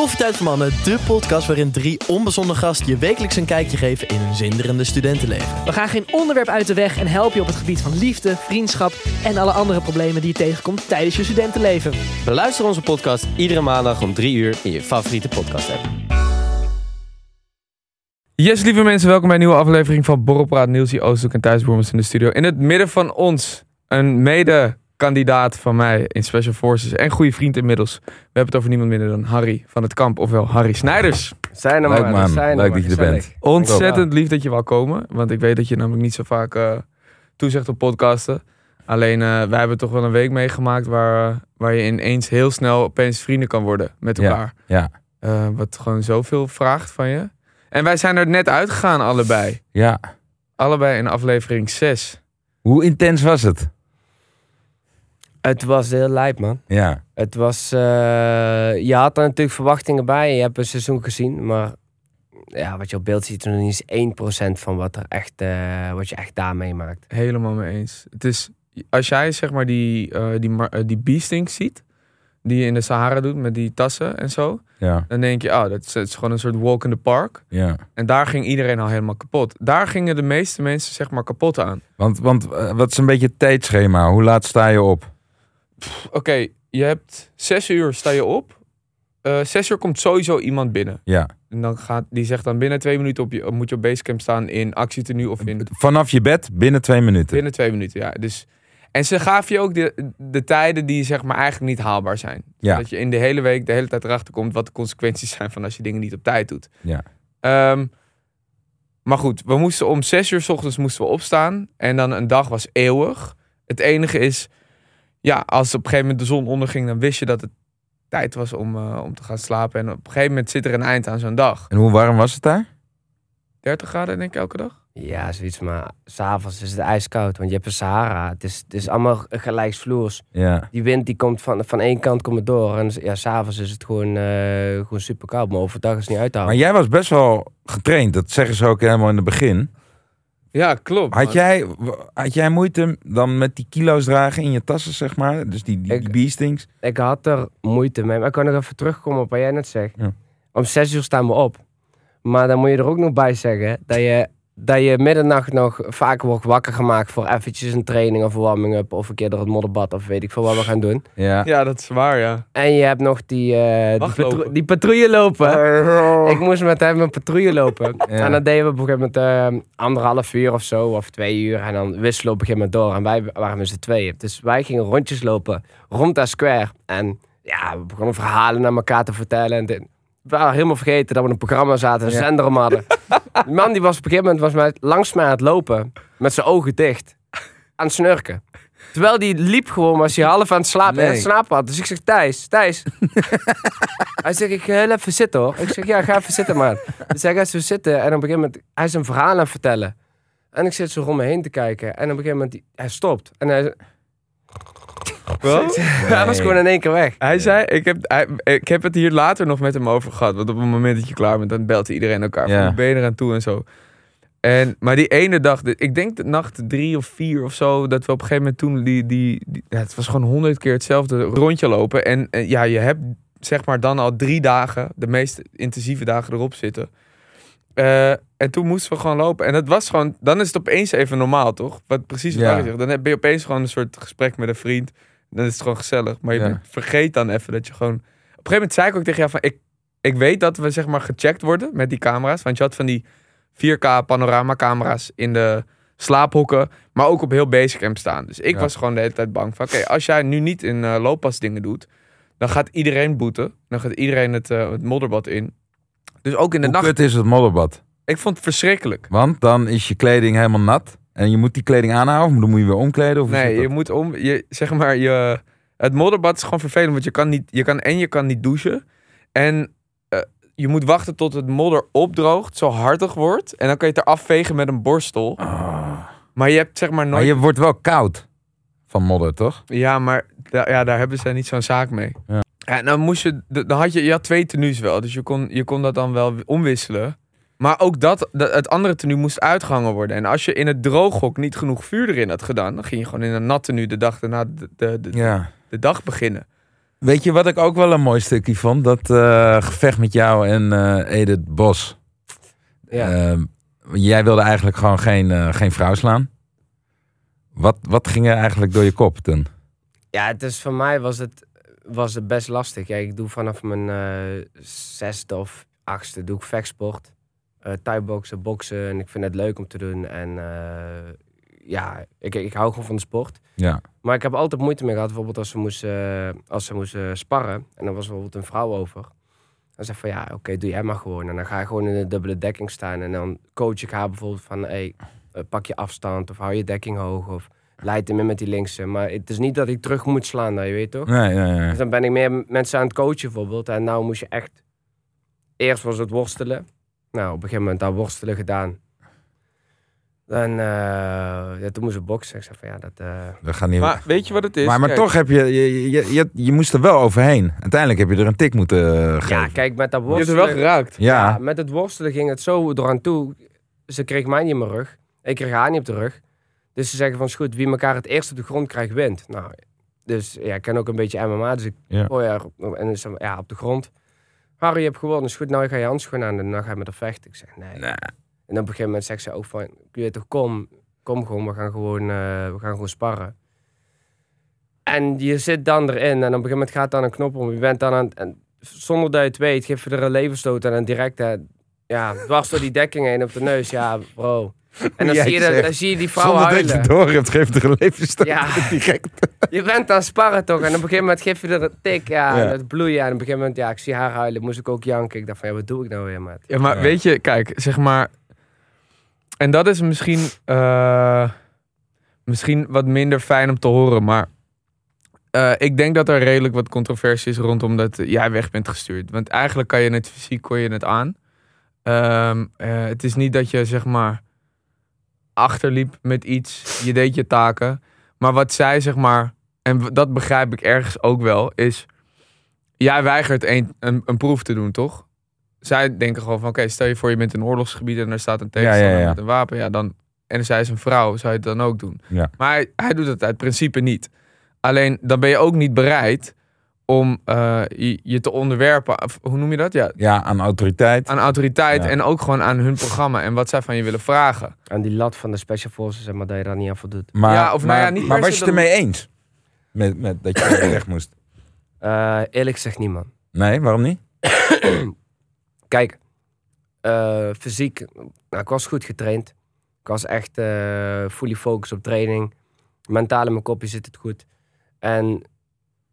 Koffietijd voor Mannen, de podcast waarin drie onbezonnen gasten je wekelijks een kijkje geven in hun zinderende studentenleven. We gaan geen onderwerp uit de weg en helpen je op het gebied van liefde, vriendschap en alle andere problemen die je tegenkomt tijdens je studentenleven. Beluister onze podcast iedere maandag om 3 uur in je favoriete podcast app. Yes, lieve mensen, welkom bij een nieuwe aflevering van Borrelpraat. Nielsie Oosthoek en Thijs Boermans in de studio. In het midden van ons, een mede-kandidaat van mij in Special Forces en goede vriend inmiddels. We hebben het over niemand minder dan Harry van het kamp, ofwel Harry Snijders. Zijn er Leuk maar, man, zijn er leuk maar, dat je er bent. Ontzettend lief dat je wou komen, want ik weet dat je namelijk niet zo vaak eh, toezegt op podcasten. Alleen, eh, wij hebben toch wel een week meegemaakt waar, waar je ineens heel snel opeens vrienden kan worden met Ja, elkaar. ja. Eh, wat gewoon zoveel vraagt van je. En wij zijn er net uitgegaan allebei. Ja. Allebei in aflevering 6. Hoe intens was het? Het was heel lijp, man. Ja. Het was... eh, je had er natuurlijk verwachtingen bij. Je hebt een seizoen gezien, maar... Ja, wat je op beeld ziet, is nog niet eens 1% van wat, er echt, eh, wat je echt daar meemaakt. Helemaal mee eens. Het is, als jij zeg maar die, eh die, die beasting ziet, die je in de Sahara doet met die tassen en zo, Ja. dan denk je, oh, dat is, dat is gewoon een soort walk in the park. Ja. En daar ging iedereen al helemaal kapot. Daar gingen de meeste mensen zeg maar kapot aan. Want, want wat is een beetje het tijdschema? Hoe laat sta je op? Oké, je hebt zes uur sta je op. Eh zes uur komt sowieso iemand binnen. Ja. En dan gaat, die zegt dan binnen twee minuten op je, moet je op basecamp staan in actietenu of in Vanaf je bed binnen twee minuten. Binnen twee minuten, ja. Dus, en ze gaven je ook de, de tijden die zeg maar eigenlijk niet haalbaar zijn. Ja. Dat je in de hele week de hele tijd erachter komt wat de consequenties zijn van als je dingen niet op tijd doet. Ja. Ehm, maar goed, we moesten om zes uur s ochtends moesten we opstaan. En dan een dag was eeuwig. Het enige is, ja, als op een gegeven moment de zon onderging, dan wist je dat het tijd was om, eh, om te gaan slapen. En op een gegeven moment zit er een eind aan zo'n dag. En hoe warm was het daar? 30 graden denk ik elke dag? Ja, zoiets, maar s'avonds is het ijskoud, want je hebt een Sahara. Het is, het is allemaal gelijksvloers. Ja. Die wind die komt van, van één kant komt het door. En ja, s'avonds is het gewoon, eh, gewoon super koud. Maar overdag is het niet uit te Maar houden. jij was best wel getraind. Dat zeggen ze ook helemaal in het begin. Ja, klopt. Had jij, had jij moeite dan met die kilo's dragen in je tassen, zeg maar? Dus die, die, Ik- beastings? Ik had er moeite mee. Maar ik kan nog even terugkomen op wat jij net zegt. Ja. Om zes uur staan we op. Maar dan moet je er ook nog bij zeggen dat je, dat je middernacht nog vaak wordt wakker gemaakt voor eventjes een training of een warming-up. Of een keer door het modderbad of weet ik veel wat we gaan doen. Ja. Ja, dat is waar, ja. En je hebt nog die, eh die, patrouille lopen. Ik moest met hem een patrouille lopen. Ja. En dan deden we op een gegeven moment eh, anderhalf uur of zo, of twee uur. En dan wisselen we op een gegeven moment door. En wij waren met z'n tweeën. Dus wij gingen rondjes lopen rond dat square. En ja, we begonnen verhalen naar elkaar te vertellen. En dit- we waren helemaal vergeten dat we een programma zaten, een zender om hadden. Die man die was op een gegeven moment was mij, langs mij aan het lopen. Met zijn ogen dicht. Aan het snurken. Terwijl die liep gewoon, was hij half aan het slapen en Nee. het slapen had. Dus ik zeg, Thijs, Thijs. hij zegt, ik ga heel even zitten hoor. Ik zeg, ja, ga even zitten man. Dus hij gaat zo zitten en op een gegeven moment, hij is een verhaal aan het vertellen. En ik zit zo rond me heen te kijken. En op een gegeven moment, hij stopt. En hij, hij was gewoon in één keer weg. Hij zei, ik heb, hij- ik heb het hier later nog met hem over gehad. Want op het moment dat je klaar bent, dan belt iedereen elkaar. Ja. Van, hoe ben je eraan toe en zo. En, maar die ene dag, de- ik denk de nacht drie of vier of zo, dat we op een gegeven moment toen die, die, die- ja, het was gewoon honderd keer hetzelfde rondje lopen. En, en ja, je hebt zeg maar dan al drie dagen, de meest intensieve dagen erop zitten. Eh, en toen moesten we gewoon lopen. En dat was gewoon, dan is het opeens even normaal, toch? Wat precies wat Ja. Harry zegt. Dan heb je opeens gewoon een soort gesprek met een vriend. Dan is het gewoon gezellig. Maar je Ja. vergeet dan even dat je gewoon... Op een gegeven moment zei ik ook tegen jou van... Ik, ik weet dat we zeg maar gecheckt worden met die camera's. Want je had van die 4K panoramacamera's in de slaaphokken. Maar ook op heel Basecamp staan. Dus ik Ja. was gewoon de hele tijd bang van... Oké, als jij nu niet in eh looppas dingen doet... Dan gaat iedereen boeten. Dan gaat iedereen het, eh, het modderbad in. Dus ook in de Hoe nacht... kut is het modderbad? Ik vond het verschrikkelijk. Want dan is je kleding helemaal nat. En je moet die kleding aanhouden. Of dan moet je weer omkleden? Of Nee, je moet om... Je, zeg maar, je, het modderbad is gewoon vervelend. Want je kan niet... Je kan, en je kan niet douchen. En eh, je moet wachten tot het modder opdroogt. Zo hartig wordt. En dan kan je het eraf vegen met een borstel. Ah. Maar je hebt zeg maar nooit... Maar je wordt wel koud van modder, toch? Ja, maar ja, daar hebben ze niet zo'n zaak mee. Ja. en dan moest je, dan had je, je had twee tenues wel, dus je kon, je kon dat dan wel omwisselen. Maar ook dat, dat, het andere tenue moest uitgehangen worden. En als je in het drooghok niet genoeg vuur erin had gedaan, dan ging je gewoon in een nat tenue de dag daarna de, de, de, Ja. de dag beginnen. Weet je wat ik ook wel een mooi stukje vond? Dat eh, gevecht met jou en eh, Edith Bos. Ja. Ehm, jij wilde eigenlijk gewoon geen, eh, geen vrouw slaan. Wat, wat ging er eigenlijk door je kop toen? Ja, het is voor mij was het, was het best lastig. Ja, ik doe vanaf mijn eh, zesde of achtste doe ik vechtsport. Eh thai-boksen, boksen. En ik vind het leuk om te doen. En eh, ja, ik, ik hou gewoon van de sport. Ja, Maar ik heb altijd moeite mee gehad. Bijvoorbeeld als ze moesten, als ze moesten sparren. En dan was bijvoorbeeld een vrouw over. Dan zeg ik van ja, oké, doe jij maar gewoon. En dan ga je gewoon in de dubbele dekking staan. En dan coach ik haar bijvoorbeeld van... Hey, eh, pak je afstand of hou je dekking hoog. Of leid hem in met die linkse. Maar het is niet dat ik terug moet slaan, nou, je weet toch? nee, nee, nee. Dus dan ben ik meer mensen aan het coachen bijvoorbeeld. En nou moest je echt... Eerst was het worstelen. Nou, op een gegeven moment dat worstelen gedaan. Dan, eh, ja, toen moest ik boksen. Ik zei van ja, dat... eh, Dat gaat niet. Maar weet je wat het is? maar, maar Kijk, toch heb je je, je, je, je moest er wel overheen. Uiteindelijk heb je er een tik moeten eh, geven. ja, kijk, met dat Je hebt er worstelen... wel geraakt. Ja, Ja, met het worstelen ging het zo eraan toe. Ze kreeg mij niet in mijn rug. Ik kreeg haar niet op de rug. Dus ze zeggen van, is goed, wie elkaar het eerst op de grond krijgt, wint. Nou, dus ja, ik ken ook een beetje MMA. Dus ik Ja. gooi haar op- en ze, ja, op de grond. Harry, je hebt gewonnen. Is goed, nou ga je handschoenen aan en dan ga je met haar vechten. Ik zeg, nee. Nee. En op een gegeven moment zegt ze ook van, je weet toch, kom, kom gewoon, we gaan gewoon, eh, we gaan gewoon sparren. En je zit dan erin en op een gegeven moment gaat dan een knop om. Je bent dan aan het- en zonder dat je het weet, geef je er een levensstoot en dan direct, hè, ja, dwars door die dekking heen op de neus. Ja, bro. En dan, zie je, dan zie je die vrouw Zonder dat je huilen. door hebt, geeft er een levensstoot Ja. direct. Je bent aan sparren toch? En op een gegeven moment geef je er een tik, ja, Ja. en het bloeien. En op een gegeven moment, ja, ik zie haar huilen, moest ik ook janken. Ik dacht van, ja, wat doe ik nou weer, maat? Ja, maar Ja. weet je, kijk, zeg maar. En dat is misschien, eh, misschien wat minder fijn om te horen, maar eh, ik denk dat er redelijk wat controversie is rondom dat jij weg bent gestuurd. Want eigenlijk kan je het fysiek kon je het aan. Ehm, eh, het is niet dat je zeg maar achterliep met iets, je deed je taken. Maar wat zij zeg maar, en dat begrijp ik ergens ook wel, is jij weigert een, een, een proef te doen, toch? zij denken gewoon van, oké, stel je voor je bent in een oorlogsgebied en er staat een tegenstander Ja, ja, ja. met een wapen, ja, dan, en zij is een vrouw, zou je het dan ook doen. Maar hij, hij doet het uit principe niet. Alleen, dan ben je ook niet bereid om eh, je, te onderwerpen, of, hoe noem je dat? Ja, Ja, aan autoriteit. aan autoriteit Ja. en ook gewoon aan hun programma en wat zij van je willen vragen. Aan die lat van de Special Forces, zeg maar, dat je daar niet aan voldoet. Maar, Ja, of nou maar, ja, niet maar was je het ermee eens? Met, met dat je weg moest? Eh, eerlijk gezegd niet, man. Nee, waarom niet? Kijk, eh, fysiek, nou, ik was goed getraind. Ik was echt eh fully focused op training. Mentaal in mijn kopje zit het goed. En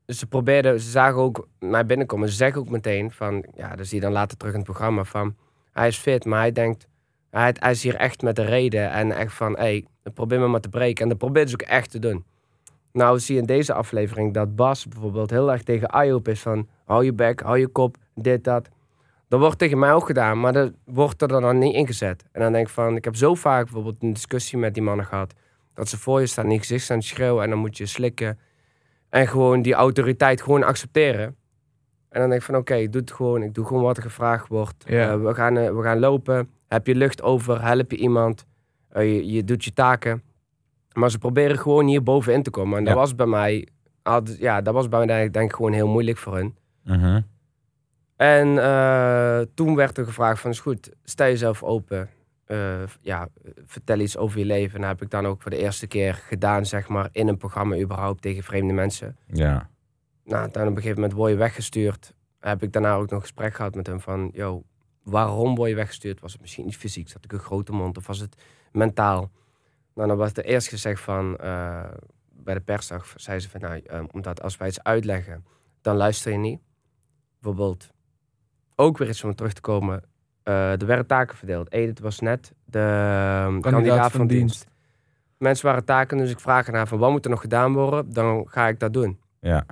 ze probeerden, ze zagen ook mij binnenkomen. Ze zeggen ook meteen van, ja, dat zie je dan later terug in het programma, van hij is fit, maar hij denkt, hij, hij is hier echt met de reden. En echt van, hé, hey, probeer me maar te breken. En dat probeerden ze ook echt te doen. Nou zie je in deze aflevering dat Bas bijvoorbeeld heel erg tegen Ayop is van, hou je bek, hou je kop, dit, dat. Dat wordt tegen mij ook gedaan, maar dat wordt er dan niet ingezet. En dan denk ik van, ik heb zo vaak bijvoorbeeld een discussie met die mannen gehad. Dat ze voor je staan, in je gezicht staan schreeuwen en dan moet je slikken. En gewoon die autoriteit gewoon accepteren. En dan denk ik van, oké, ik doe het gewoon. Ik doe gewoon wat er gevraagd wordt. Eh, we, gaan, eh, we gaan lopen. Heb je lucht over? Help je iemand? Eh, je, je doet je taken. Maar ze proberen gewoon hier bovenin te komen. En dat was bij mij, had- ja, dat was bij mij denk ik, gewoon heel moeilijk voor hun. Mhm. En toen werd er gevraagd van, is goed, stel jezelf open. Eh, ja, vertel iets over je leven. En dat heb ik dan ook voor de eerste keer gedaan, zeg maar, in een programma überhaupt tegen vreemde mensen. Ja. Nou, dan op een gegeven moment word je weggestuurd. Heb ik daarna ook nog een gesprek gehad met hem van, yo, waarom word je weggestuurd? Was het misschien niet fysiek? Zat ik een grote mond? Of was het mentaal? Nou, dan was er eerst gezegd van, eh, bij de persdag zei ze van, nou, eh, omdat als wij iets uitleggen, dan luister je niet. Bijvoorbeeld, ook weer iets om terug te komen. Eh, er werden taken verdeeld. Edith was net de ehm, kandidaat, van, dienst. Mensen waren taken, dus ik vraag ernaar van wat moet er nog gedaan worden? Dan ga ik dat doen. Ja.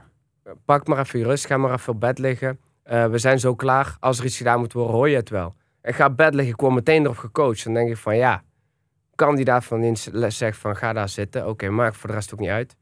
Pak maar even je rust, ga maar even op bed liggen. Eh, we zijn zo klaar. Als er iets gedaan moet worden, hoor je het wel. Ik ga op bed liggen, ik word meteen erop gecoacht. Dan denk ik van ja, kandidaat van dienst zegt van ga daar zitten. Oké, maakt voor de rest ook niet uit.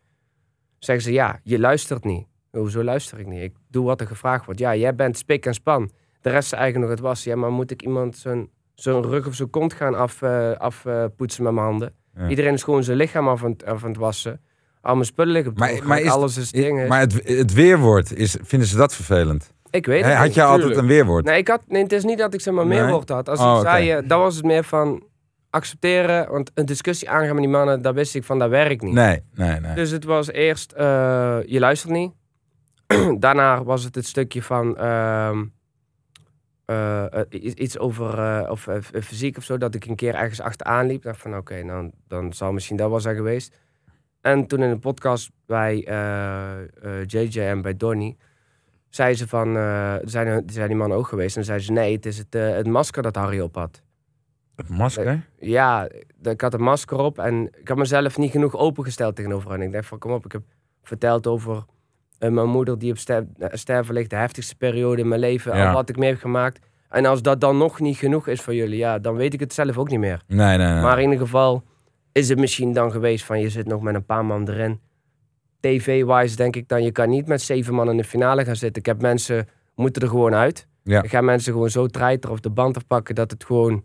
Zeggen ze ja, je luistert niet. Hoezo luister ik niet? Ik doe wat er gevraagd wordt. Ja, jij bent spik en span. De rest is eigenlijk nog het was. Ja, maar moet ik iemand zijn, zijn rug of zijn kont gaan afpoetsen af, eh, poetsen met mijn handen? Ja. Iedereen is gewoon zijn lichaam af aan, het- af aan het wassen. Al mijn spullen liggen op de Maar- grond, maar is- alles is dingen. Maar het, het weerwoord, is, vinden ze dat vervelend? ik weet het had niet. je altijd een weerwoord? Nee, ik had, nee, het is niet dat ik zeg maar meer Nee? woord had. Als Oh, ik zei, oké. eh, dan was het meer van accepteren. Want een discussie aangaan met die mannen, dat wist ik van, dat werkt niet. Nee, nee, nee. Dus het was eerst, eh, je luistert niet. Daarna was het het stukje van ehm, eh, eh, iets over eh, of, fysiek of zo. Dat ik een keer ergens achteraan liep. dacht van oké, nou, dan zal misschien dat wel zijn geweest. En toen in de podcast bij JJ en bij Donny... zei ze van, zijn, zijn die mannen ook geweest. En zeiden ze nee, het is het, het masker dat Harry op had. Het masker? Ja, ik had een masker op en ik had mezelf niet genoeg opengesteld tegenover hen. Ik dacht van, kom op, ik heb verteld over mijn moeder die op eh, sterven ligt, de heftigste periode in mijn leven, Ja. al wat ik mee heb gemaakt. En als dat dan nog niet genoeg is voor jullie, ja, dan weet ik het zelf ook niet meer. Nee, nee, nee. Maar in ieder geval is het misschien dan geweest van, je zit nog met een paar man erin. TV-wise denk ik dan, je kan niet met zeven man in de finale gaan zitten. Ik heb mensen, moeten er gewoon uit. Ja. Ik ga mensen gewoon zo treiteren of de band afpakken dat het gewoon,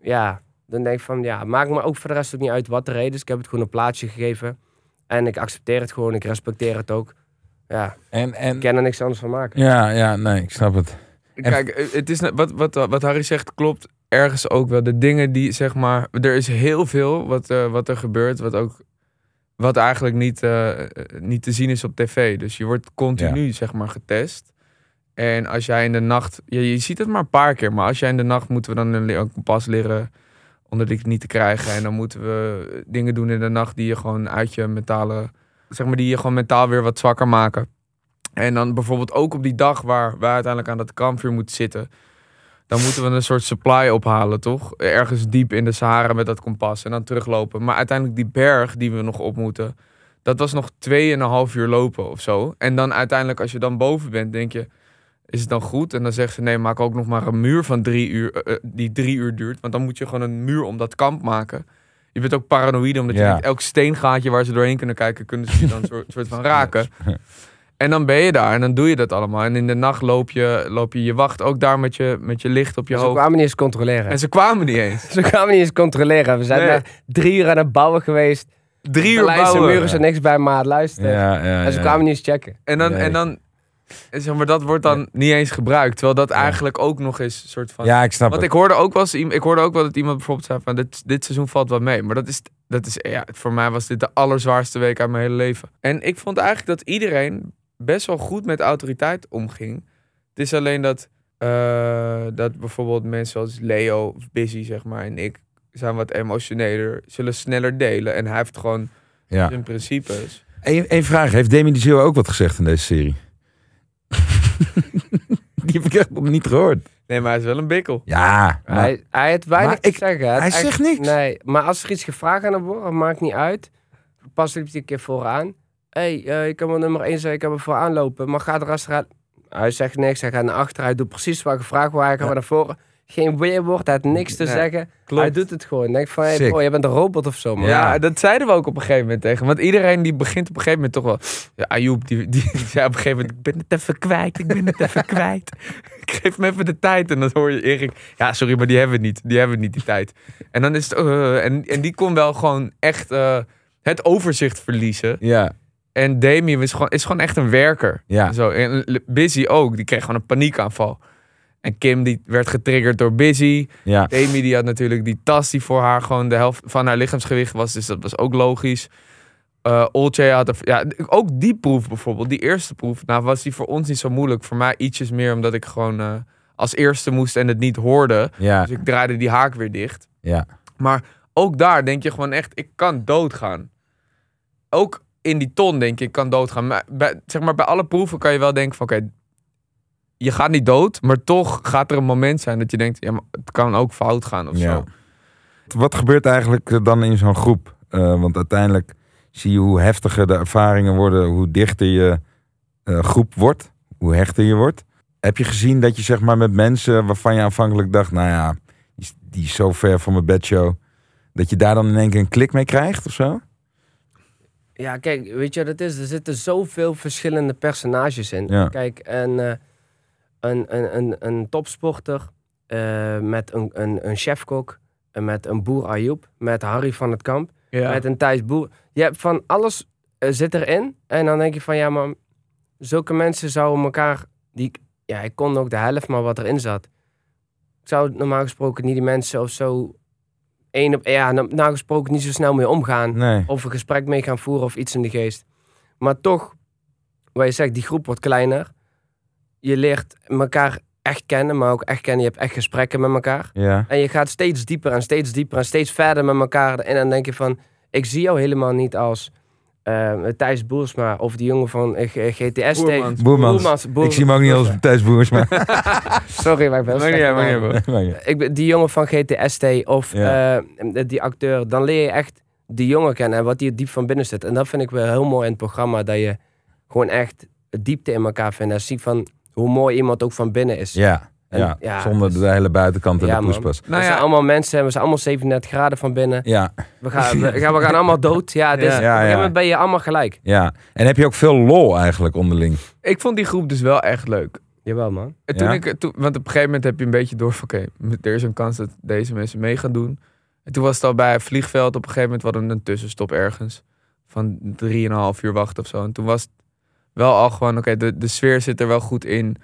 ja, dan denk ik van, ja, maakt me ook voor de rest ook niet uit wat de reden is. Ik heb het gewoon een plaatsje gegeven en ik accepteer het gewoon, ik respecteer het ook. Ja, En, en, ik kan er niks anders van maken. ja, ja, nee, ik snap het. En- Kijk, eh, het is, wat, wat, wat Harry zegt klopt ergens ook wel. De dingen die, zeg maar... Er is heel veel wat, eh, wat er gebeurt, wat ook... Wat eigenlijk niet, eh, niet te zien is op tv. Dus je wordt continu, zeg maar, getest. En als jij in de nacht... Je, je ziet het maar een paar keer. Maar als jij in de nacht... Moeten we dan een kompas leren onder de knie te krijgen. En dan moeten we dingen doen in de nacht die je gewoon uit je mentale... Zeg maar, die je gewoon mentaal weer wat zwakker maken. En dan bijvoorbeeld ook op die dag waar wij uiteindelijk aan dat kampvuur moeten zitten. Dan moeten we een soort supply ophalen, toch? Ergens diep in de Sahara met dat kompas en dan teruglopen. Maar uiteindelijk die berg die we nog op moeten, dat was nog 2,5 uur lopen of zo. En dan uiteindelijk als je dan boven bent, denk je, is het dan goed? En dan zegt ze, nee, maak ook nog maar een muur van drie uur, eh, eh, die drie uur duurt. Want dan moet je gewoon een muur om dat kamp maken. Je bent ook paranoïde, omdat je denkt, elk steengaatje waar ze doorheen kunnen kijken, kunnen ze je dan een soort, soort van raken. En dan ben je daar en dan doe je dat allemaal. En in de nacht loop je, loop je, je wacht ook daar met je, met je licht op je Ze hoofd. kwamen niet eens controleren. En ze kwamen niet eens. Ze kwamen niet eens controleren. We zijn Nee. daar drie uur aan het bouwen geweest. Drie De uur lijst en bouwen. muren zijn niks bij, maar luisteren. Ja, ja, En ze ja. kwamen niet eens checken. En dan, Nee. en dan zeg maar, dat wordt dan niet eens gebruikt. Terwijl dat eigenlijk ook nog eens een soort van... Ja, ik snap Want het. ik hoorde ook wel eens, ik hoorde ook wel dat iemand bijvoorbeeld zei van dit, dit seizoen valt wat mee. Maar dat is, dat is, ja, voor mij was dit de allerzwaarste week uit mijn hele leven. En ik vond eigenlijk dat iedereen best wel goed met autoriteit omging. Het is alleen dat, eh, dat bijvoorbeeld mensen zoals Leo of Busy, zeg maar, en ik zijn wat emotioneler, zullen sneller delen. En hij heeft gewoon Ja. zijn principes. Eén vraag. Heeft Demi de Zeeuw ook wat gezegd in deze serie? Die heb ik echt nog niet gehoord. Nee, maar hij is wel een bikkel. Ja, maar- Hij, hij heeft weinig te ik- zeggen. Hij, zegt niks. Nee, maar als er iets gevraagd aan hem wordt, maakt niet uit. Pas liep hij een keer vooraan. Hé, hey, ik kan wel nummer 1 zeggen, ik heb hem vooraan lopen. Maar ga er achteruit. Hij zegt niks, hij gaat naar achteren. Hij doet precies wat gevraagd wordt. Hij gaat Ja. naar voren. Geen weerwoord, hij heeft niks te Nee, zeggen. klopt. Hij doet het gewoon. Denk van, hey, bro, je bent een robot of zo, man. Ja, dat zeiden we ook op een gegeven moment tegen. Want iedereen die begint op een gegeven moment toch wel... Ja, Ayoub, die, die, die zei op een gegeven moment... Ik ben het even kwijt, ik ben het even kwijt. Ik geef me even de tijd. En dan hoor je Erik... Ja, sorry, maar die hebben we niet. Die hebben we niet, die tijd. En dan is het... eh, en, en die kon wel gewoon echt eh, het overzicht verliezen. ja, En Demi is gewoon, is gewoon echt een werker. ja. Zo, en Busy ook. Die kreeg gewoon een paniekaanval. En Kim die werd getriggerd door Busy. ja. Demi die had natuurlijk die tas die voor haar gewoon de helft van haar lichaamsgewicht was. Dus dat was ook logisch. Eh Olcay had er, ja, ook die proef bijvoorbeeld, die eerste proef, nou was die voor ons niet zo moeilijk. Voor mij ietsjes meer omdat ik gewoon eh, als eerste moest en het niet hoorde. Ja, Dus ik draaide die haak weer dicht. ja. Maar ook daar denk je gewoon echt, ik kan doodgaan. Ook in die ton denk je, ik kan doodgaan. Maar bij, zeg maar, bij alle proeven kan je wel denken van, oké, je gaat niet dood. Maar toch gaat er een moment zijn dat je denkt, ja, maar het kan ook fout gaan of Ja. zo. Wat gebeurt eigenlijk dan in zo'n groep? Eh, want uiteindelijk zie je hoe heftiger de ervaringen worden, hoe dichter je eh, groep wordt, hoe hechter je wordt. Heb je gezien dat je zeg maar met mensen waarvan je aanvankelijk dacht, nou ja, die is, die is zo ver van mijn bedshow, dat je daar dan in één keer een klik mee krijgt of zo? Ja, kijk, weet je wat het is? Er zitten zoveel verschillende personages in. Ja. Kijk, en, eh, een, een, een, een topsporter eh, met een, een, een chefkok, en met een boer Ayoub, met Harry van het Kamp, Ja. met een Thijs Boer. Je hebt van alles eh, zit erin. En dan denk je van, ja, maar zulke mensen zouden elkaar... Die, ja, ik kon ook de helft maar wat erin zat. Ik zou normaal gesproken niet die mensen of zo... één op, ja, normaal gesproken niet zo snel mee omgaan. Nee. Of een gesprek mee gaan voeren of iets in de geest. Maar toch, wat je zegt, die groep wordt kleiner. Je leert elkaar echt kennen, maar ook echt kennen. Je hebt echt gesprekken met elkaar. Ja. En je gaat steeds dieper en steeds dieper en steeds verder met elkaar. En dan denk je van, ik zie jou helemaal niet als eh, Thijs Boersma of die jongen van eh, G- GTS. Boermans. Boermans. Boer- Ik zie hem ook niet als Thijs Boersma. Sorry, maar ik ben uit. Maar ja. ik ben die jongen van GTST of Ja. eh, die acteur, dan leer je echt die jongen kennen en wat hier diep van binnen zit. En dat vind ik wel heel mooi in het programma, dat je gewoon echt diepte in elkaar vindt. En ziet van hoe mooi iemand ook van binnen is. Ja. En- ja. ja, Zonder dus- de hele buitenkant en Ja, de man. poespas. we Nou zijn ja, allemaal mensen, we zijn allemaal 37 graden van binnen. Ja. We gaan, we, gaan, we gaan allemaal dood. Ja, dus Ja. op een Ja, gegeven ja. moment ben je allemaal gelijk. ja. En heb je ook veel lol eigenlijk onderling? ik vond die groep dus wel echt leuk. Jawel, man. En toen Ja? ik, toen, want op een gegeven moment heb je een beetje door van... Oké, er is een kans dat deze mensen mee gaan doen. En toen was het al bij het vliegveld. Op een gegeven moment hadden we een tussenstop ergens. Van 3,5 uur wachten of zo. En toen was het wel al gewoon... Oké, de, de sfeer zit er wel goed in.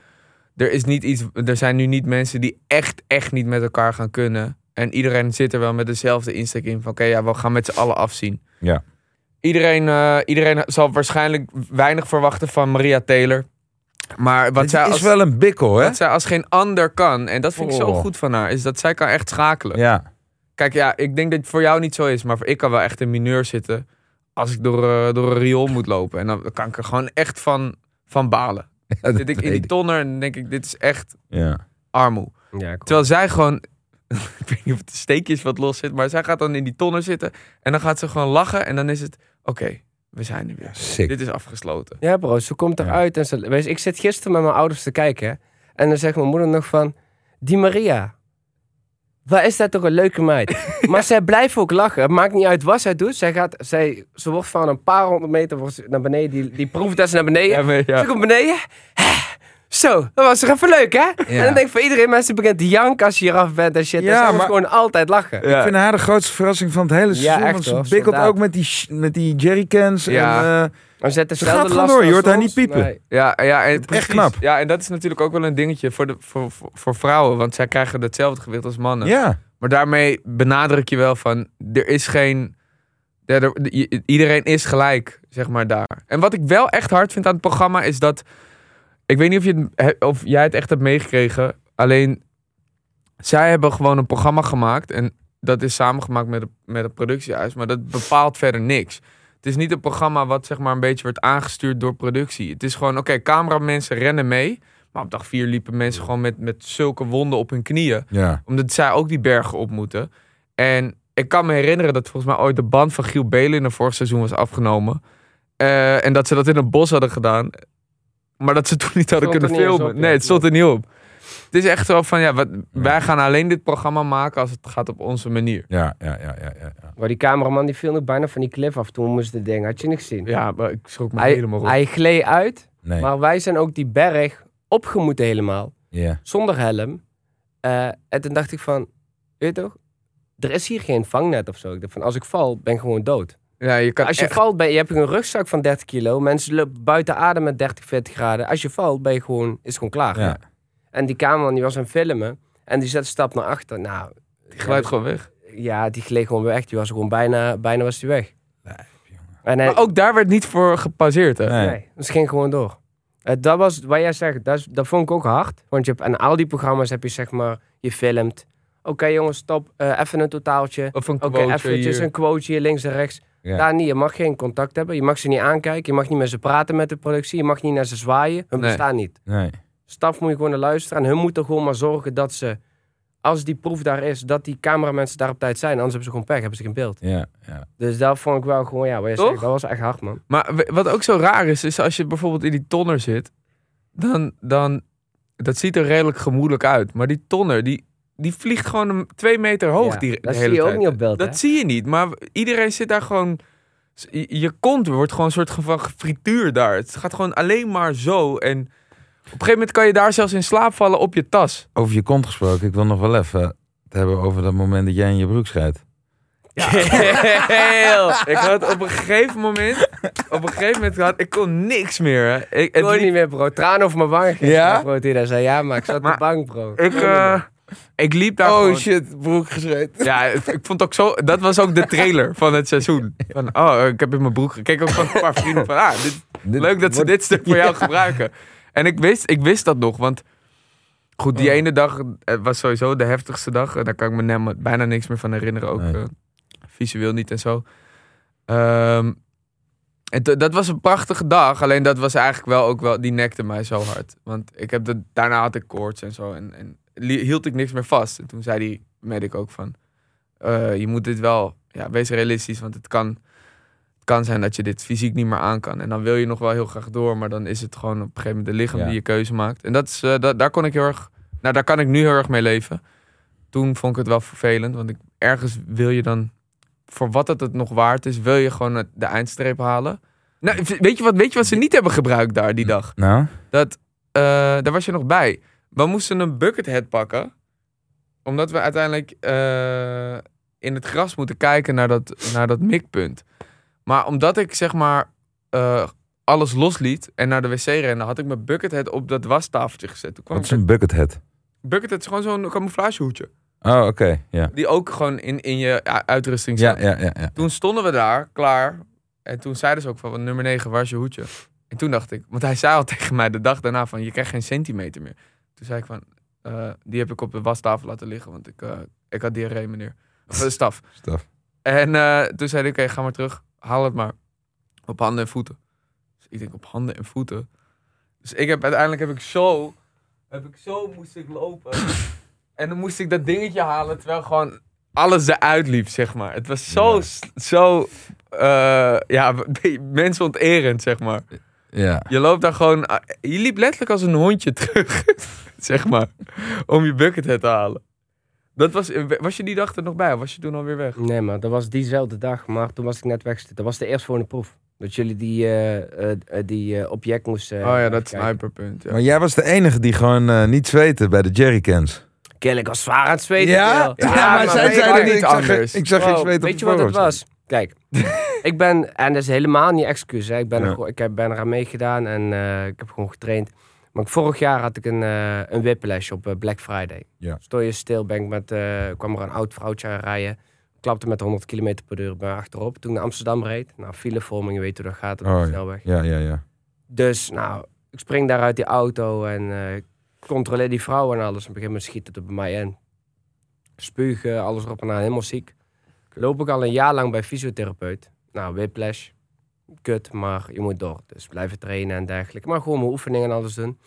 Er, is niet iets, er zijn nu niet mensen die echt, echt niet met elkaar gaan kunnen. En iedereen zit er wel met dezelfde insteek in. Van oké, ja, we gaan met z'n allen afzien. Ja. Iedereen, eh, iedereen zal waarschijnlijk weinig verwachten van Maria Taylor. Maar wat zij is als, wel een bikkel, hè? wat zij als geen ander kan, en dat vind ik zo Oh. goed van haar, is dat zij kan echt schakelen. Ja. Kijk, ja, ik denk dat het voor jou niet zo is, maar voor ik kan wel echt in mineur zitten als ik door, eh, door een riool moet lopen. En dan kan ik er gewoon echt van, van balen. Ja, Dan dat zit ik in weet die tonner en dan denk ik, dit is echt Ja. armoe. Ja, cool. Terwijl zij gewoon, ik weet niet of het een steekje is wat los zit, maar zij gaat dan in die tonner zitten en dan gaat ze gewoon lachen en dan is het, oké, we zijn er weer. Sick. Dit is afgesloten. Ja, bro, ze komt eruit. En ze, wees, ik zit gisteren met mijn ouders te kijken. hè. En dan zegt mijn moeder nog van... Die Maria. Waar is dat toch een leuke meid? maar zij blijft ook lachen. Het maakt niet uit wat zij doet. Zij gaat, zij, ze wordt van een paar honderd meter naar beneden. Die, die proeft dat ze naar beneden. Ja, maar, ja. Ze komt beneden. Zo, dat was toch even leuk, hè? En dan denk ik voor iedereen, mensen begint te janken als je eraf bent en shit. Ja, maar... maar- gewoon altijd lachen. Ja. Ik vind haar de grootste verrassing van het hele seizoen. echt want ze hoor, bikkelt soldaat. ook met die, met die jerrycans. Ja. En, eh, Maar ze, Ze gaat gewoon door, je hoort haar niet piepen. Nee. Ja, ja en Echt knap. Ja, en dat is natuurlijk ook wel een dingetje voor, de, voor, voor, voor vrouwen, want zij krijgen hetzelfde gewicht als mannen. ja. Maar daarmee benadruk je wel van, er is geen... Ja, er- iedereen is gelijk, zeg maar, daar. En wat ik wel echt hard vind aan het programma is dat... Ik weet niet of, je het, of jij het echt hebt meegekregen. Alleen, zij hebben gewoon een programma gemaakt. En dat is samengemaakt met, een- met het productiehuis. Maar dat bepaalt verder niks. Het is niet een programma wat zeg maar een beetje wordt aangestuurd door productie. Het is gewoon, oké, cameramensen rennen mee. Maar op dag vier liepen mensen gewoon met, met zulke wonden op hun knieën Ja. omdat zij ook die bergen op moeten. En ik kan me herinneren dat volgens mij ooit de band van Giel Belen in het vorig seizoen was afgenomen. Eh, en dat ze dat in een bos hadden gedaan. Maar dat ze toen niet hadden kunnen filmen. op, nee, het stond er niet op. Het is echt zo van, ja, wat, wij gaan alleen dit programma maken als het gaat op onze manier. Ja, ja, ja, ja, ja, ja. Maar die cameraman die viel nog bijna van die cliff af toen moest het ding. Had je niet gezien? Ja, maar ik schrok me hij, helemaal op. hij gleed uit, Nee. maar wij zijn ook die berg opgemoeten helemaal. Ja. Zonder helm. Eh, en toen dacht ik van, weet je toch? Er is hier geen vangnet of zo. Ik dacht van, als ik val, ben ik gewoon dood. Ja, je kan Als je echt- valt, ben, je hebt een rugzak van 30 kilo. Mensen lopen buiten adem met 30, 40 graden. Als je valt, ben je gewoon, is het gewoon klaar. Ja. En die cameraman die was aan het filmen. En die zet een stap naar achter. Nou, die glijdt gewoon weg. ja, die gleed gewoon weg. Die was gewoon bijna, bijna was die weg. En hij, Maar ook daar werd niet voor gepauzeerd, hè? Nee. Nee, het ging gewoon door. Eh, dat was wat jij zegt, dat, is- dat vond ik ook hard. Want je hebt aan al die programma's heb je zeg maar, je filmt. Oké jongens, stop, eh, even een totaaltje. Of een Oké, quoteje eventjes hier. een quoteje hier links en rechts. Ja. Daar niet, je mag geen contact hebben. Je mag ze niet aankijken. Je mag niet met ze praten met de productie. Je mag niet naar ze zwaaien. Hun Nee. bestaan niet. Nee. Staf moet je gewoon naar luisteren. En hun moeten gewoon maar zorgen dat ze, als die proef daar is, dat die cameramensen daar op tijd zijn. Anders hebben ze gewoon pech, hebben ze geen beeld. Ja, ja. Dus dat vond ik wel gewoon, ja, wat je Toch? zegt, dat was echt hard, man. Maar wat ook zo raar is, is als je bijvoorbeeld in die tonner zit, dan, dan dat ziet er redelijk gemoedelijk uit. Maar die tonner, die, die vliegt gewoon een twee meter hoog Ja, die, dat de zie hele je ook niet op beeld, Dat hè? zie je niet, maar iedereen zit daar gewoon... Je, je kont wordt gewoon een soort van frituur daar. Het gaat gewoon alleen maar zo. En op een gegeven moment kan je daar zelfs in slaap vallen op je tas. Over je kont gesproken, ik wil nog wel even het hebben over dat moment dat jij in je broek scheidt. Heel. Ik had op een gegeven moment, op een gegeven moment had ik kon niks meer. Hè. Ik, kon niet meer, bro. Tranen over mijn wangen. gingen, Ja? Bro, die daar zei, ja, maar ik zat op de Maar- bank, bro. ik, eh, ik liep daar Oh gewoon- shit, broek geschreid. Ja, het- ik vond ook zo. Dat was ook de trailer van het seizoen. Van, oh, ik heb in mijn broek gekeken ook van een paar vrienden van, ah, dit, leuk dat ze dit stuk voor jou gebruiken. En ik wist, ik wist dat nog, want goed, die Oh. ene dag eh, was sowieso de heftigste dag. En daar kan ik me nem- bijna niks meer van herinneren, ook Nee. eh, visueel niet en zo. Ehm, en t- dat was een prachtige dag, alleen dat was eigenlijk wel ook wel, die nekte mij zo hard. Want ik heb de, daarna had ik koorts en zo en, en hield ik niks meer vast. En toen zei die medic ook van, eh, je moet dit wel, ja, wees realistisch, want het kan, het kan zijn dat je dit fysiek niet meer aan kan. En dan wil je nog wel heel graag door, maar dan is het gewoon op een gegeven moment de lichaam Ja. die je keuze maakt. En dat is, dat, daar kon ik heel erg, nou daar kan ik nu heel erg mee leven. Toen vond ik het wel vervelend, want ik, ergens wil je dan, voor wat het het nog waard is, wil je gewoon de eindstreep halen. Nou, weet je wat, weet je wat ze niet hebben gebruikt daar die dag? Nou, dat, eh, daar was je nog bij. We moesten een buckethead pakken. Omdat we uiteindelijk eh, in het gras moeten kijken naar dat, naar dat mikpunt. Maar omdat ik zeg maar eh, alles losliet en naar de wc rende, had ik mijn buckethead op dat wastafeltje gezet. Toen kwam wat is een buckethead? buckethead is gewoon zo'n camouflagehoedje. Oh, oké. Ja. Die ook gewoon in, in je ja, uitrusting Ja, zat. ja, ja, ja. Toen stonden we daar, klaar. En toen zeiden ze ook van, nummer 9, waar is je hoedje? En toen dacht ik, want hij zei al tegen mij de dag daarna van, je krijgt geen centimeter meer. Toen zei ik van, eh, die heb ik op de wastafel laten liggen, want ik, eh, ik had diarree, meneer. Of de staf. Staf. En eh, toen zei hij, oké, ga maar terug. Haal het maar. Op handen en voeten. Dus ik denk, op handen en voeten. Dus ik heb, uiteindelijk heb ik zo, heb ik zo moest ik lopen. en dan moest ik dat dingetje halen, terwijl gewoon alles eruit liep, zeg maar. Het was zo, Ja. zo, eh, ja, mensonterend, zeg maar. Ja. Je loopt daar gewoon, ah, je liep letterlijk als een hondje terug, zeg maar, om je buckethead te halen. Dat was, was je die dag er nog bij of was je toen alweer weg? Nee, maar dat was diezelfde dag, maar toen was ik net weg. Dat was de eerstvolgende proef. Dat jullie die, eh, eh, eh, die eh, object moesten... oh ja, dat sniperpunt. Ja. Maar jij was de enige die gewoon eh, niet zweten bij de jerrycans. Kill, ik was zwaar aan het zweten. Ja? maar zij zeiden niet ik zag, anders. Ik zag geen Bro, zweet op Weet je wat het was? Kijk, ik ben, en dat is helemaal niet excuus. Hè. Ik, ben er ik heb, ben eraan meegedaan en eh, ik heb gewoon getraind. Maar vorig jaar had ik een, eh een whiplash op eh, Black Friday. Ja. Stond je stil, ben ik met, kwam er een oud vrouwtje aan rijden. Klapte met 100 km per uur bij achterop. Toen naar Amsterdam reed. Nou, filevorming, je weet hoe dat gaat op Oh, de snelweg. Ja, ja, ja. Dus, nou, ik spring daar uit die auto en controleer die vrouw en alles. En op een gegeven moment schiet het er bij mij in. Spugen, alles erop en aan, helemaal ziek. Loop ik al een jaar lang bij fysiotherapeut. Nou, whiplash. Kut, maar je moet door. Dus blijven trainen en dergelijke. Maar gewoon mijn oefeningen en alles doen.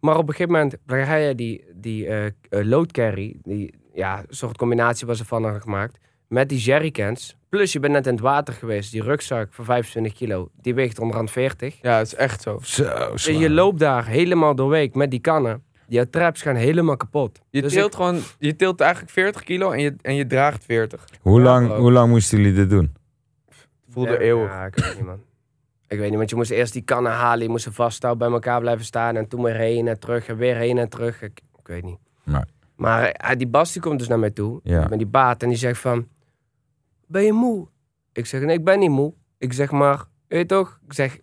Maar op een gegeven moment ga je die, die eh eh, load carry, die ja, soort combinatie was er van hadden gemaakt, met die jerrycans. Plus je bent net in het water geweest. Die rugzak van 25 kilo, die weegt onderhand 40. Ja, het is echt zo. Zo, Dus je loopt daar helemaal doorweek met die kannen. Die traps gaan helemaal kapot. Je Dus tilt ik- gewoon, je tilt eigenlijk 40 kilo en je, en je draagt 40. Hoe, Ja, lang, hoe lang moesten jullie dit doen? Voelde ja, eeuwig. Ja, ik weet niet, man. Ik weet niet, want je moest eerst die kannen halen. Je moest ze vasthouden, bij elkaar blijven staan. En toen weer heen en terug en weer heen en terug. Ik, ik weet niet. Nee. Maar eh, die Bas die komt dus naar mij toe. Ja. Met die baat. En die zegt van... Ben je moe? Ik zeg, nee, ik ben niet moe. Ik zeg maar, weet je toch? Ik zeg,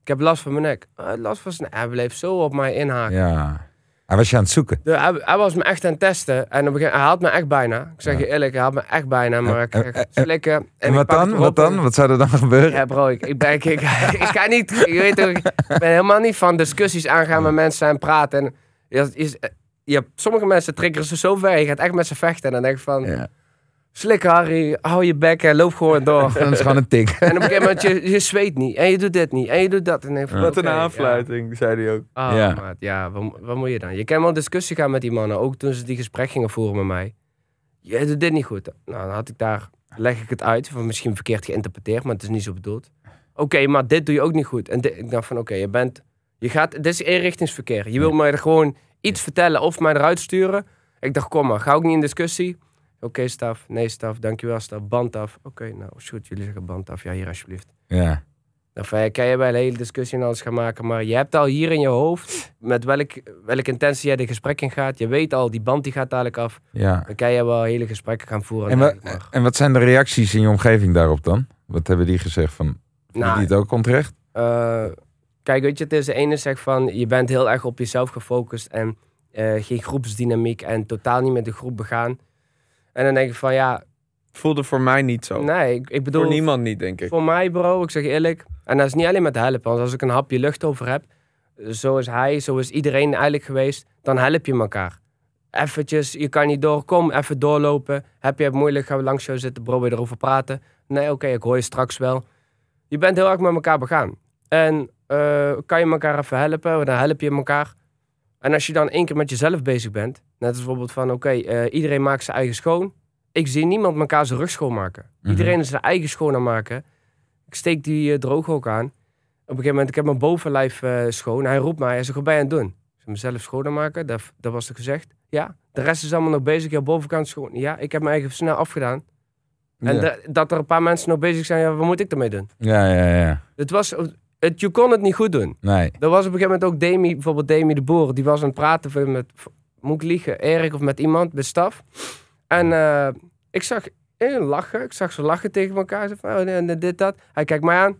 ik heb last van mijn nek. "Ah, last van zijn nek. Hij bleef zo op mij inhaken. Ja. Hij was je aan het zoeken. De- hij, hij was me echt aan het testen. En op een moment, hij had me echt bijna. Ik zeg Ja. je eerlijk, hij had me echt bijna. Maar ik En- slikken. Wat dan? Wat dan? Wat zou er dan gebeuren? Ja, bro, ik, ik, ben, ik, ik, ik ga niet. Je weet toch, ik ben helemaal niet van discussies aangaan met mensen en praten. En je, je, je sommige mensen triggeren ze zo ver. Je gaat echt met ze vechten. En dan denk ik van. Ja. Slik Harry, hou je bek en loop gewoon door. Dat is gewoon een tik. en op een gegeven moment, je, je zweet niet. En je doet dit niet. En je doet dat. En van, Wat een aanfluiting, zei hij ook. Ja, oh, Ja. maat, ja wat, wat moet je dan? Je kan wel discussie gaan met die mannen. Ook toen ze die gesprek gingen voeren met mij. Je doet dit niet goed. Nou, dan had ik daar, leg ik het uit. Van misschien verkeerd geïnterpreteerd, maar het is niet zo bedoeld. Oké, maar dit doe je ook niet goed. En dit- ik dacht van, oké, je bent, je gaat, dit is eenrichtingsverkeer. Je wil mij er gewoon iets vertellen of mij eruit sturen. Ik dacht, kom maar, ga ook niet in discussie. Oké, staf. Nee, staf. Dankjewel, staf. Band af. Oké, nou, is goed. Jullie zeggen band af. Ja, hier alsjeblieft. Ja. Dan ja, kan je wel een hele discussie en alles gaan maken. Maar je hebt al hier in je hoofd met welk, welke intentie jij de gesprek in gaat. Je weet al, die band die gaat dadelijk af. Ja. Dan kan je wel hele gesprekken gaan voeren. En, wa- en wat zijn de reacties in je omgeving daarop dan? Wat hebben die gezegd van, Nou, je het ook onterecht? Eh, kijk, weet je, het is de ene zegt van je bent heel erg op jezelf gefocust en eh, geen groepsdynamiek en totaal niet met de groep begaan. En dan denk ik van ja, Voelde voor mij niet zo. nee, ik, ik bedoel, voor niemand niet, denk ik. voor mij bro, ik zeg eerlijk, en dat is niet alleen met helpen, want als ik een hapje lucht over heb, zo is hij, zo is iedereen eigenlijk geweest, dan help je elkaar. Eventjes, je kan niet door, kom, even doorlopen. Heb je het moeilijk, gaan we langs jou zitten, bro, je erover praten? Nee, oké, ik hoor je straks wel. Je bent heel erg met elkaar begaan. En eh, kan je elkaar even helpen, dan help je elkaar. En als je dan één keer met jezelf bezig bent, net als bijvoorbeeld van, oké, eh, iedereen maakt zijn eigen schoon. Ik zie niemand elkaar zijn rug schoonmaken. Mhm. Iedereen is zijn eigen schoon aan maken. Ik steek die eh, droog ook aan. Op een gegeven moment, ik heb mijn bovenlijf eh, schoon. Hij roept mij, hij zegt, wat ben je aan het doen? Ik mezelf schoon maken, dat, dat was er gezegd. Ja, de rest is allemaal nog bezig, jouw bovenkant schoon. Ja, ik heb mijn eigen snel afgedaan. En ja. dat er een paar mensen nog bezig zijn, ja, wat moet ik ermee doen? ja, ja, ja. Het was, het, je kon het niet goed doen. Nee. Er was op een gegeven moment ook Demi, bijvoorbeeld Demi de Boer, die was aan het praten met, moet ik liegen, Erik of met iemand, met staf. En eh, ik zag eh, lachen, ik zag ze lachen tegen elkaar. Ze van, oh, dit, dat. Hij kijkt mij aan,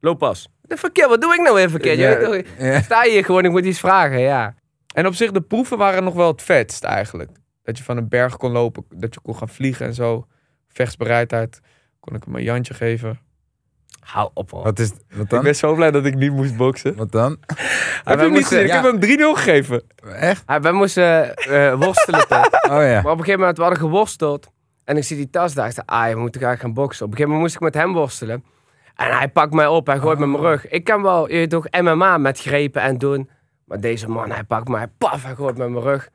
loop pas. De verkeer, wat doe ik nou weer verkeerd? Je Ja. Ja. Sta je hier gewoon, ik moet iets vragen, ja. En op zich, de proeven waren nog wel het vetst eigenlijk. Dat je van een berg kon lopen, dat je kon gaan vliegen en zo. Vechtsbereidheid. Kon ik hem een Jantje geven. Hou op hoor. Wat is wat Ik dan? ben zo blij dat ik niet moest boksen. Wat dan? Heb je hem niet gezien? Ik heb hem 3-0 gegeven. Echt? Ja, wij moesten eh, worstelen? Oh ja. Maar op een gegeven moment, we hadden geworsteld. En ik zie die tas daar. Ik dacht, ah, we moeten graag gaan boksen. Op een gegeven moment moest ik met hem worstelen. En hij pakt mij op, hij gooit met mijn rug. Ik kan wel, je weet toch, MMA met grepen en doen. Maar deze man, hij pakt mij, paf, hij gooit met mijn rug.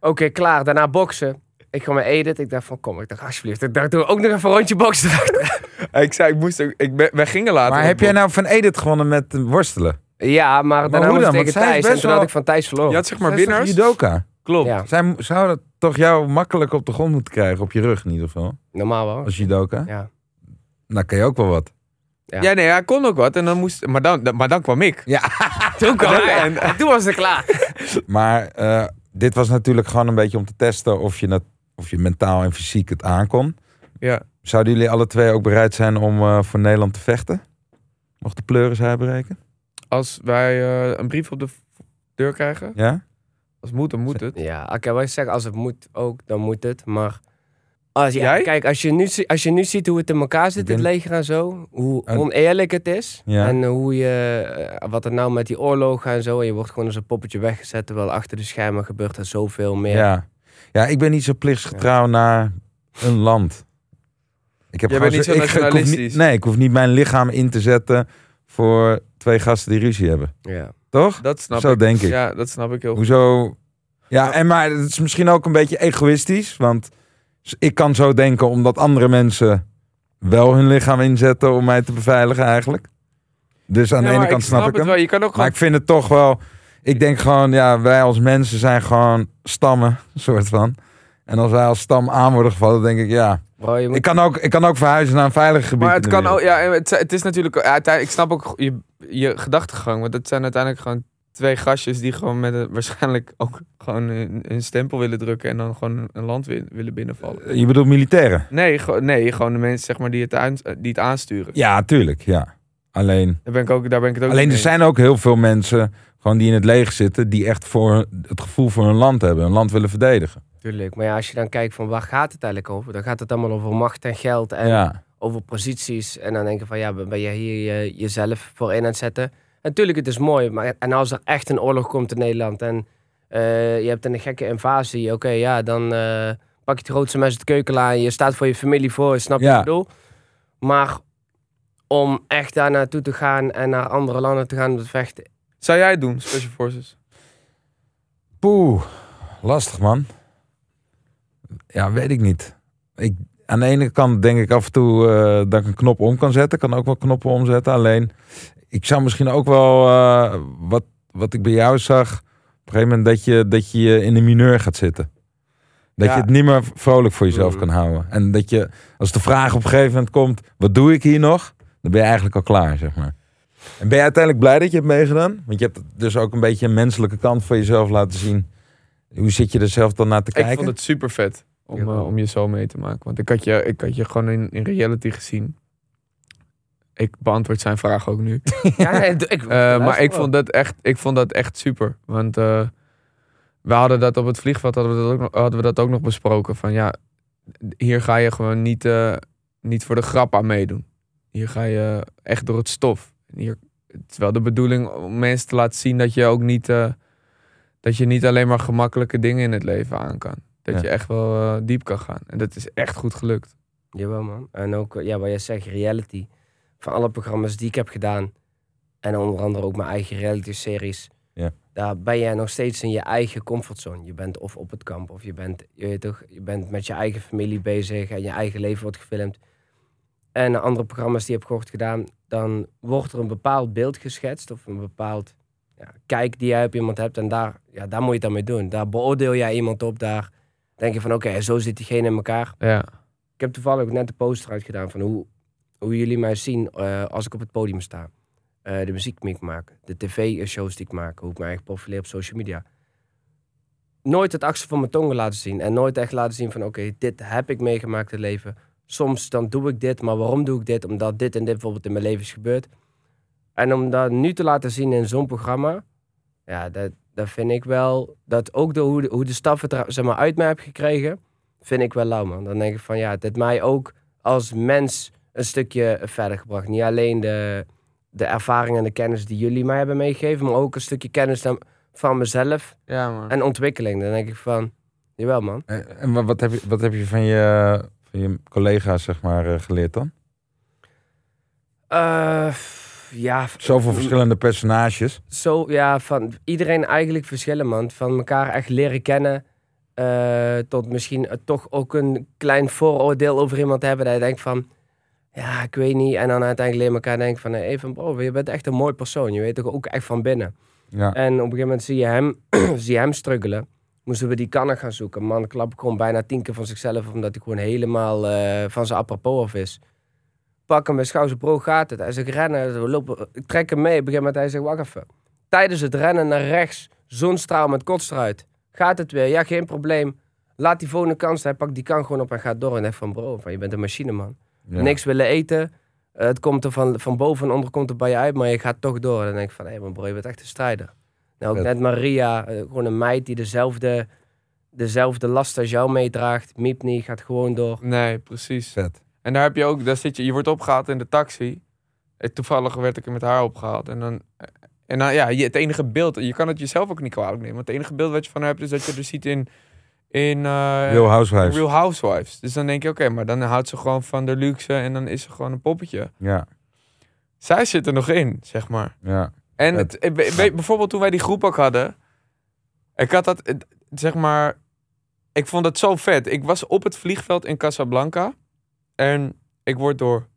Oké, klaar. Daarna boksen. Ik ga mijn Edith. Ik dacht van, kom, ik dacht, alsjeblieft. Ik dacht, doe ook nog even een rondje boksen. Ik zei, ik moest ook, ik ben, wij gingen later. Maar heb jij nou van Edith gewonnen met worstelen? ja, maar daarna hoe moest dan? ik tegen Want zij is Thijs. En best toen had wel- ik van Thijs verloren. Je had zeg maar Zij is toch winnaars. judoka. Klopt. Ja, Zij mo- zou toch jou makkelijk op de grond moeten krijgen, op je rug in ieder geval, normaal wel. als judoka? Ja. Nou kan je ook wel wat. Ja. Ja. nee, hij kon ook wat. En dan moest, maar, dan, maar dan kwam ik. Toen kwam Ja, hij. en- En toen was het klaar. Maar eh, dit was natuurlijk gewoon een beetje om te testen of je, dat, of je mentaal en fysiek het aankon. Ja. Zouden jullie alle twee ook bereid zijn om eh, voor Nederland te vechten? Mocht de pleuris uitbreken? Als wij eh, een brief op de deur krijgen. Ja? Als het moet, dan moet het. Ja, oké, wat ik zeg, als het moet ook, dan moet het. Maar als, ja, Jij? kijk, als je, nu, als je nu ziet hoe het in elkaar zit, het leger en zo, hoe oneerlijk het is. Ja. En hoe je, eh, wat er nou met die oorlogen en zo, en je wordt gewoon als een poppetje weggezet, terwijl achter de schermen gebeurt er zoveel meer. Ja. Ja, ik ben niet zo plichtsgetrouw naar een land. Ik heb Jij bent niet zo ik- niet- nee, ik hoef niet mijn lichaam in te zetten voor twee gasten die ruzie hebben. Ja. Toch? Dat snap Zo ik. denk ik. Ja, dat snap ik heel goed. Hoezo? Ja, en maar het is misschien ook een beetje egoïstisch. Want ik kan zo denken omdat andere mensen wel hun lichaam inzetten om mij te beveiligen eigenlijk. Dus aan Ja, de ene kant snap, ik het hem. wel. Je kan ook Maar gewoon... ik vind het toch wel... Ik denk gewoon, ja, wij als mensen zijn gewoon stammen, soort van. En als wij als stam aan worden gevallen, denk ik, ja... Bro, je moet, Ik kan ook, ik kan ook verhuizen naar een veilig gebied. Maar het kan ook... Ja, het, het is natuurlijk... Uiteindelijk, ik snap ook je, je gedachtegang. Want het zijn uiteindelijk gewoon twee gastjes die gewoon met een, waarschijnlijk ook gewoon een, een stempel willen drukken. En dan gewoon een land wi- willen binnenvallen. Je bedoelt militairen? Nee, gewoon- nee, gewoon de mensen zeg maar, die, het aan, die het aansturen. Ja, tuurlijk, ja. Alleen... Daar ben ik ook, daar ben ik het ook Alleen er zijn ook heel veel mensen gewoon die in het leger zitten, die echt voor het gevoel voor hun land hebben, hun land willen verdedigen. Tuurlijk, maar ja, als je dan kijkt van waar gaat het eigenlijk over, dan gaat het allemaal over macht en geld en ja. over posities. En dan denk je van ja, ben je hier je- jezelf voor in aan het zetten? En natuurlijk, het is mooi. Maar, en als er echt een oorlog komt in Nederland en eh, je hebt een gekke invasie, oké, ja, dan eh, pak je het grootste mes uit de keuken aan. Je staat voor je familie voor, snap je Ja. wat ik bedoel? Maar om echt daar naartoe te gaan en naar andere landen te gaan om te vechten. Zou jij het doen, Special Forces? Poeh, lastig man. Ja, weet ik niet. Ik, aan de ene kant denk ik af en toe eh, dat ik een knop om kan zetten. Ik kan ook wel knoppen omzetten. Alleen, ik zou misschien ook wel, eh, wat, wat ik bij jou zag, op een gegeven moment dat je, dat je in de mineur gaat zitten. Dat Ja. je het niet meer vrolijk voor jezelf Mm. kan houden. En dat je, als de vraag op een gegeven moment komt, wat doe ik hier nog? Dan ben je eigenlijk al klaar, zeg maar. En ben je uiteindelijk blij dat je hebt meegedaan? Want je hebt dus ook een beetje een menselijke kant van jezelf laten zien. Hoe zit je er zelf dan naar te Ik kijken? vond het super vet om, Ik eh, om je zo mee te maken. Want ik had je, ik had je gewoon in, in reality gezien. Ik beantwoord zijn vraag ook nu. Ja, nee, ik, Eh, maar ik vond, dat echt, ik vond dat echt super. Want eh, we hadden dat op het vliegveld hadden we dat ook, nog- hadden we dat ook nog besproken. Van ja, hier ga je gewoon niet, eh, niet voor de grap aan meedoen. Hier ga je echt door het stof. Hier, het is wel de bedoeling om mensen te laten zien dat je ook niet, eh, dat je niet alleen maar gemakkelijke dingen in het leven aan kan. Dat Ja. je echt wel eh, diep kan gaan. En dat is echt goed gelukt. Jawel man. En ook, eh, ja, wat jij zegt, reality. Van alle programma's die ik heb gedaan. En onder andere ook mijn eigen reality series. Ja. Daar ben jij nog steeds in je eigen comfortzone. Je bent of op het kamp of je bent, je weet toch, je bent met je eigen familie bezig en je eigen leven wordt gefilmd. En andere programma's die je hebt gehoord gedaan, dan wordt er een bepaald beeld geschetst of een bepaald ja, kijk die jij op iemand hebt. En daar, ja, daar moet je het dan mee doen. Daar beoordeel jij iemand op. Daar denk je van oké, zo zit diegene in elkaar. Ja, Ik heb toevallig ook net de poster uitgedaan van hoe, hoe jullie mij zien eh, als ik op het podium sta. Eh, de muziek die ik maak, de tv-shows die ik maak, hoe ik me eigenlijk profileer op social media. Nooit het achter van mijn tongen laten zien en nooit echt laten zien van oké, dit heb ik meegemaakt in het leven. Soms dan doe ik dit, maar waarom doe ik dit? Omdat dit en dit bijvoorbeeld in mijn leven is gebeurd. En om dat nu te laten zien in zo'n programma, ja, dat, dat vind ik wel, dat ook de, hoe, de, hoe de staf het er zeg maar, uit me heb gekregen, vind ik wel lauw, man. Dan denk ik van ja, het heeft mij ook als mens een stukje verder gebracht. Niet alleen de, de ervaring en de kennis die jullie mij hebben meegegeven, maar ook een stukje kennis dan- van mezelf ja man. en ontwikkeling. Dan denk ik van, jawel man. En en wat, wat, heb je, wat heb je van je, van je collega's zeg maar, eh, geleerd dan? Eh, ja, Zoveel verschillende personages. zo, ja, van iedereen eigenlijk verschillen, man. Van elkaar echt leren kennen. eh, tot misschien eh, toch ook een klein vooroordeel over iemand hebben. Dat je denkt van, ja, ik weet niet. En dan uiteindelijk leren elkaar denken van, hey, van bro, je bent echt een mooi persoon. Je weet toch ook echt van binnen. Ja. En op een gegeven moment zie je hem, zie je hem struggelen. Moesten we die kannen gaan zoeken. Man klap gewoon bijna tien keer van zichzelf, omdat hij gewoon helemaal eh, van zijn apropos af is. Pak hem bij schouder, bro, gaat het? Hij zegt rennen, we lopen, ik trek hem mee. Op een gegeven moment hij zegt, wacht even. Tijdens het rennen naar rechts, zonstraal met kots eruit. Gaat het weer? Ja, geen probleem. Laat die volgende kans. Hij pakt die kan gewoon op en gaat door. En echt van, bro, van, je bent een machine, man. Ja. Niks willen eten. Het komt er van, van boven en onder komt er bij je uit, maar je gaat toch door. Dan denk ik van, hé, hey, man, bro, je bent echt een strijder. Nou, ook Vet. net Maria, eh, gewoon een meid die dezelfde, dezelfde last als jou meedraagt. Miep niet, gaat gewoon door. Nee, precies. Vet. En daar heb je ook, daar zit je, je wordt opgehaald in de taxi. En toevallig werd ik er met haar opgehaald. En dan, en dan ja, het enige beeld, je kan het jezelf ook niet kwalijk nemen. Want het enige beeld wat je van haar hebt, is dat je er ziet in, in eh, Real Housewives. Real Housewives. Dus dan denk je, oké, maar dan houdt ze gewoon van de luxe en dan is ze gewoon een poppetje. Ja, Zij zit er nog in, zeg maar. ja. En Het- eh, be- be- bijvoorbeeld toen wij die groep ook hadden. Ik had dat, eh, zeg maar. Ik vond het zo vet. Ik was op het vliegveld in Casablanca. En ik word door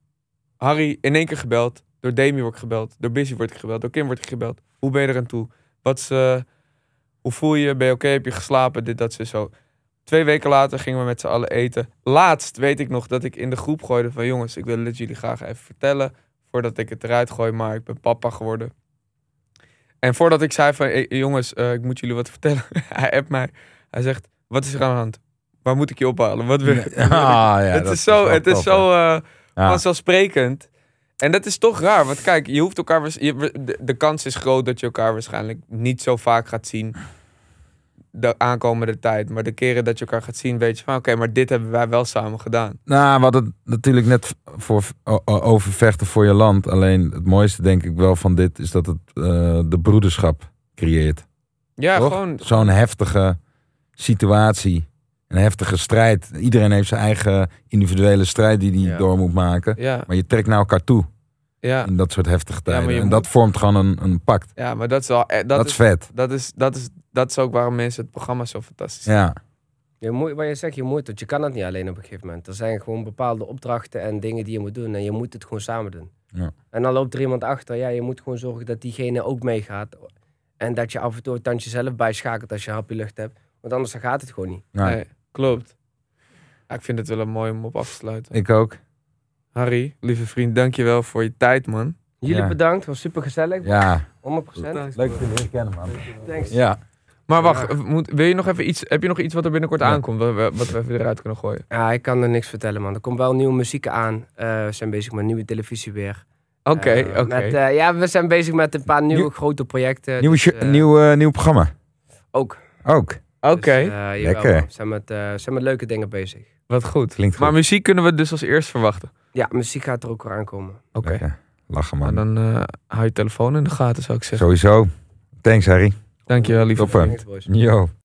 Harry in één keer gebeld. Door Demi word ik gebeld. Door Busy word ik gebeld. Door Kim word ik gebeld. Hoe ben je er aan toe? Wat is, eh, hoe voel je? Ben je oké? Heb je geslapen? Dit, dat, zo, zo. Twee weken later gingen we met z'n allen eten. Laatst weet ik nog dat ik in de groep gooide van... Jongens, ik wil het jullie graag even vertellen. Voordat ik het eruit gooi. Maar ik ben papa geworden. En voordat ik zei van... "Hey, jongens, eh, ik moet jullie wat vertellen. hij appt mij. Hij zegt, wat is er aan de hand? Waar moet ik je ophalen? Wat wil je? Ah, ja, het dat is zo, het is zo eh, vanzelfsprekend. En dat is toch raar. Want kijk, je hoeft elkaar... je- de, de kans is groot dat je elkaar waarschijnlijk niet zo vaak gaat zien... de aankomende tijd. Maar de keren dat je elkaar gaat zien, weet je van... Oké, maar dit hebben wij wel samen gedaan. Nou, we hadden het natuurlijk net voor, over vechten voor je land. Alleen het mooiste denk ik wel van dit is dat het eh, de broederschap creëert. Ja, Toch? gewoon... Zo'n heftige situatie. Een heftige strijd. Iedereen heeft zijn eigen individuele strijd die hij Ja. door moet maken. Ja, Maar je trekt naar elkaar toe ja, in dat soort heftige maar tijden. en moet- dat vormt gewoon een, een pact. ja, maar dat is wel... eh, Dat, Dat, is, is vet. dat, is, dat, is, dat is ook waarom mensen het programma zo fantastisch Ja. Je moet, wat je zegt, je moet het. Je kan het niet alleen op een gegeven moment. Er zijn gewoon bepaalde opdrachten en dingen die je moet doen. En je moet het gewoon samen doen. Ja. En dan loopt er iemand achter. Ja, je moet gewoon zorgen dat diegene ook meegaat. En dat je af en toe het tandje zelf bijschakelt als je een hapje lucht hebt. Want anders dan gaat het gewoon niet. Nee, klopt. Ja, ik vind het wel een mooi om op af te sluiten. Ik ook. Harry, lieve vriend, dankjewel voor je tijd, man. Jullie Ja. bedankt, was super gezellig. Ja, 100%. leuk dat je leren kennen, man. Thanks. Ja. Maar wacht, moet, wil je nog even iets, heb je nog iets wat er binnenkort Ja. aankomt, wat we, wat we even eruit kunnen gooien? Ja, ik kan er niks vertellen, man. Er komt wel nieuwe muziek aan. Eh, we zijn bezig met nieuwe televisie weer. Oké, Eh, oké. met, eh, ja, we zijn bezig met een paar nieuwe Nieuw- grote projecten. Nieuw, dus, show- eh, nieuw, eh, nieuw programma. Ook. Ook. Oké, Dus, eh, Lekker. man. We zijn met, eh, zijn met leuke dingen bezig. wat goed. Klinkt goed. Maar muziek kunnen we dus als eerst verwachten. Ja, muziek gaat er ook weer aankomen. Oké. Lekker. Lachen, Maar man. dan eh, hou je telefoon in de gaten, zou ik zeggen. Sowieso. Thanks, Harry. Dankjewel, lieve Toppen. vriend. Yo.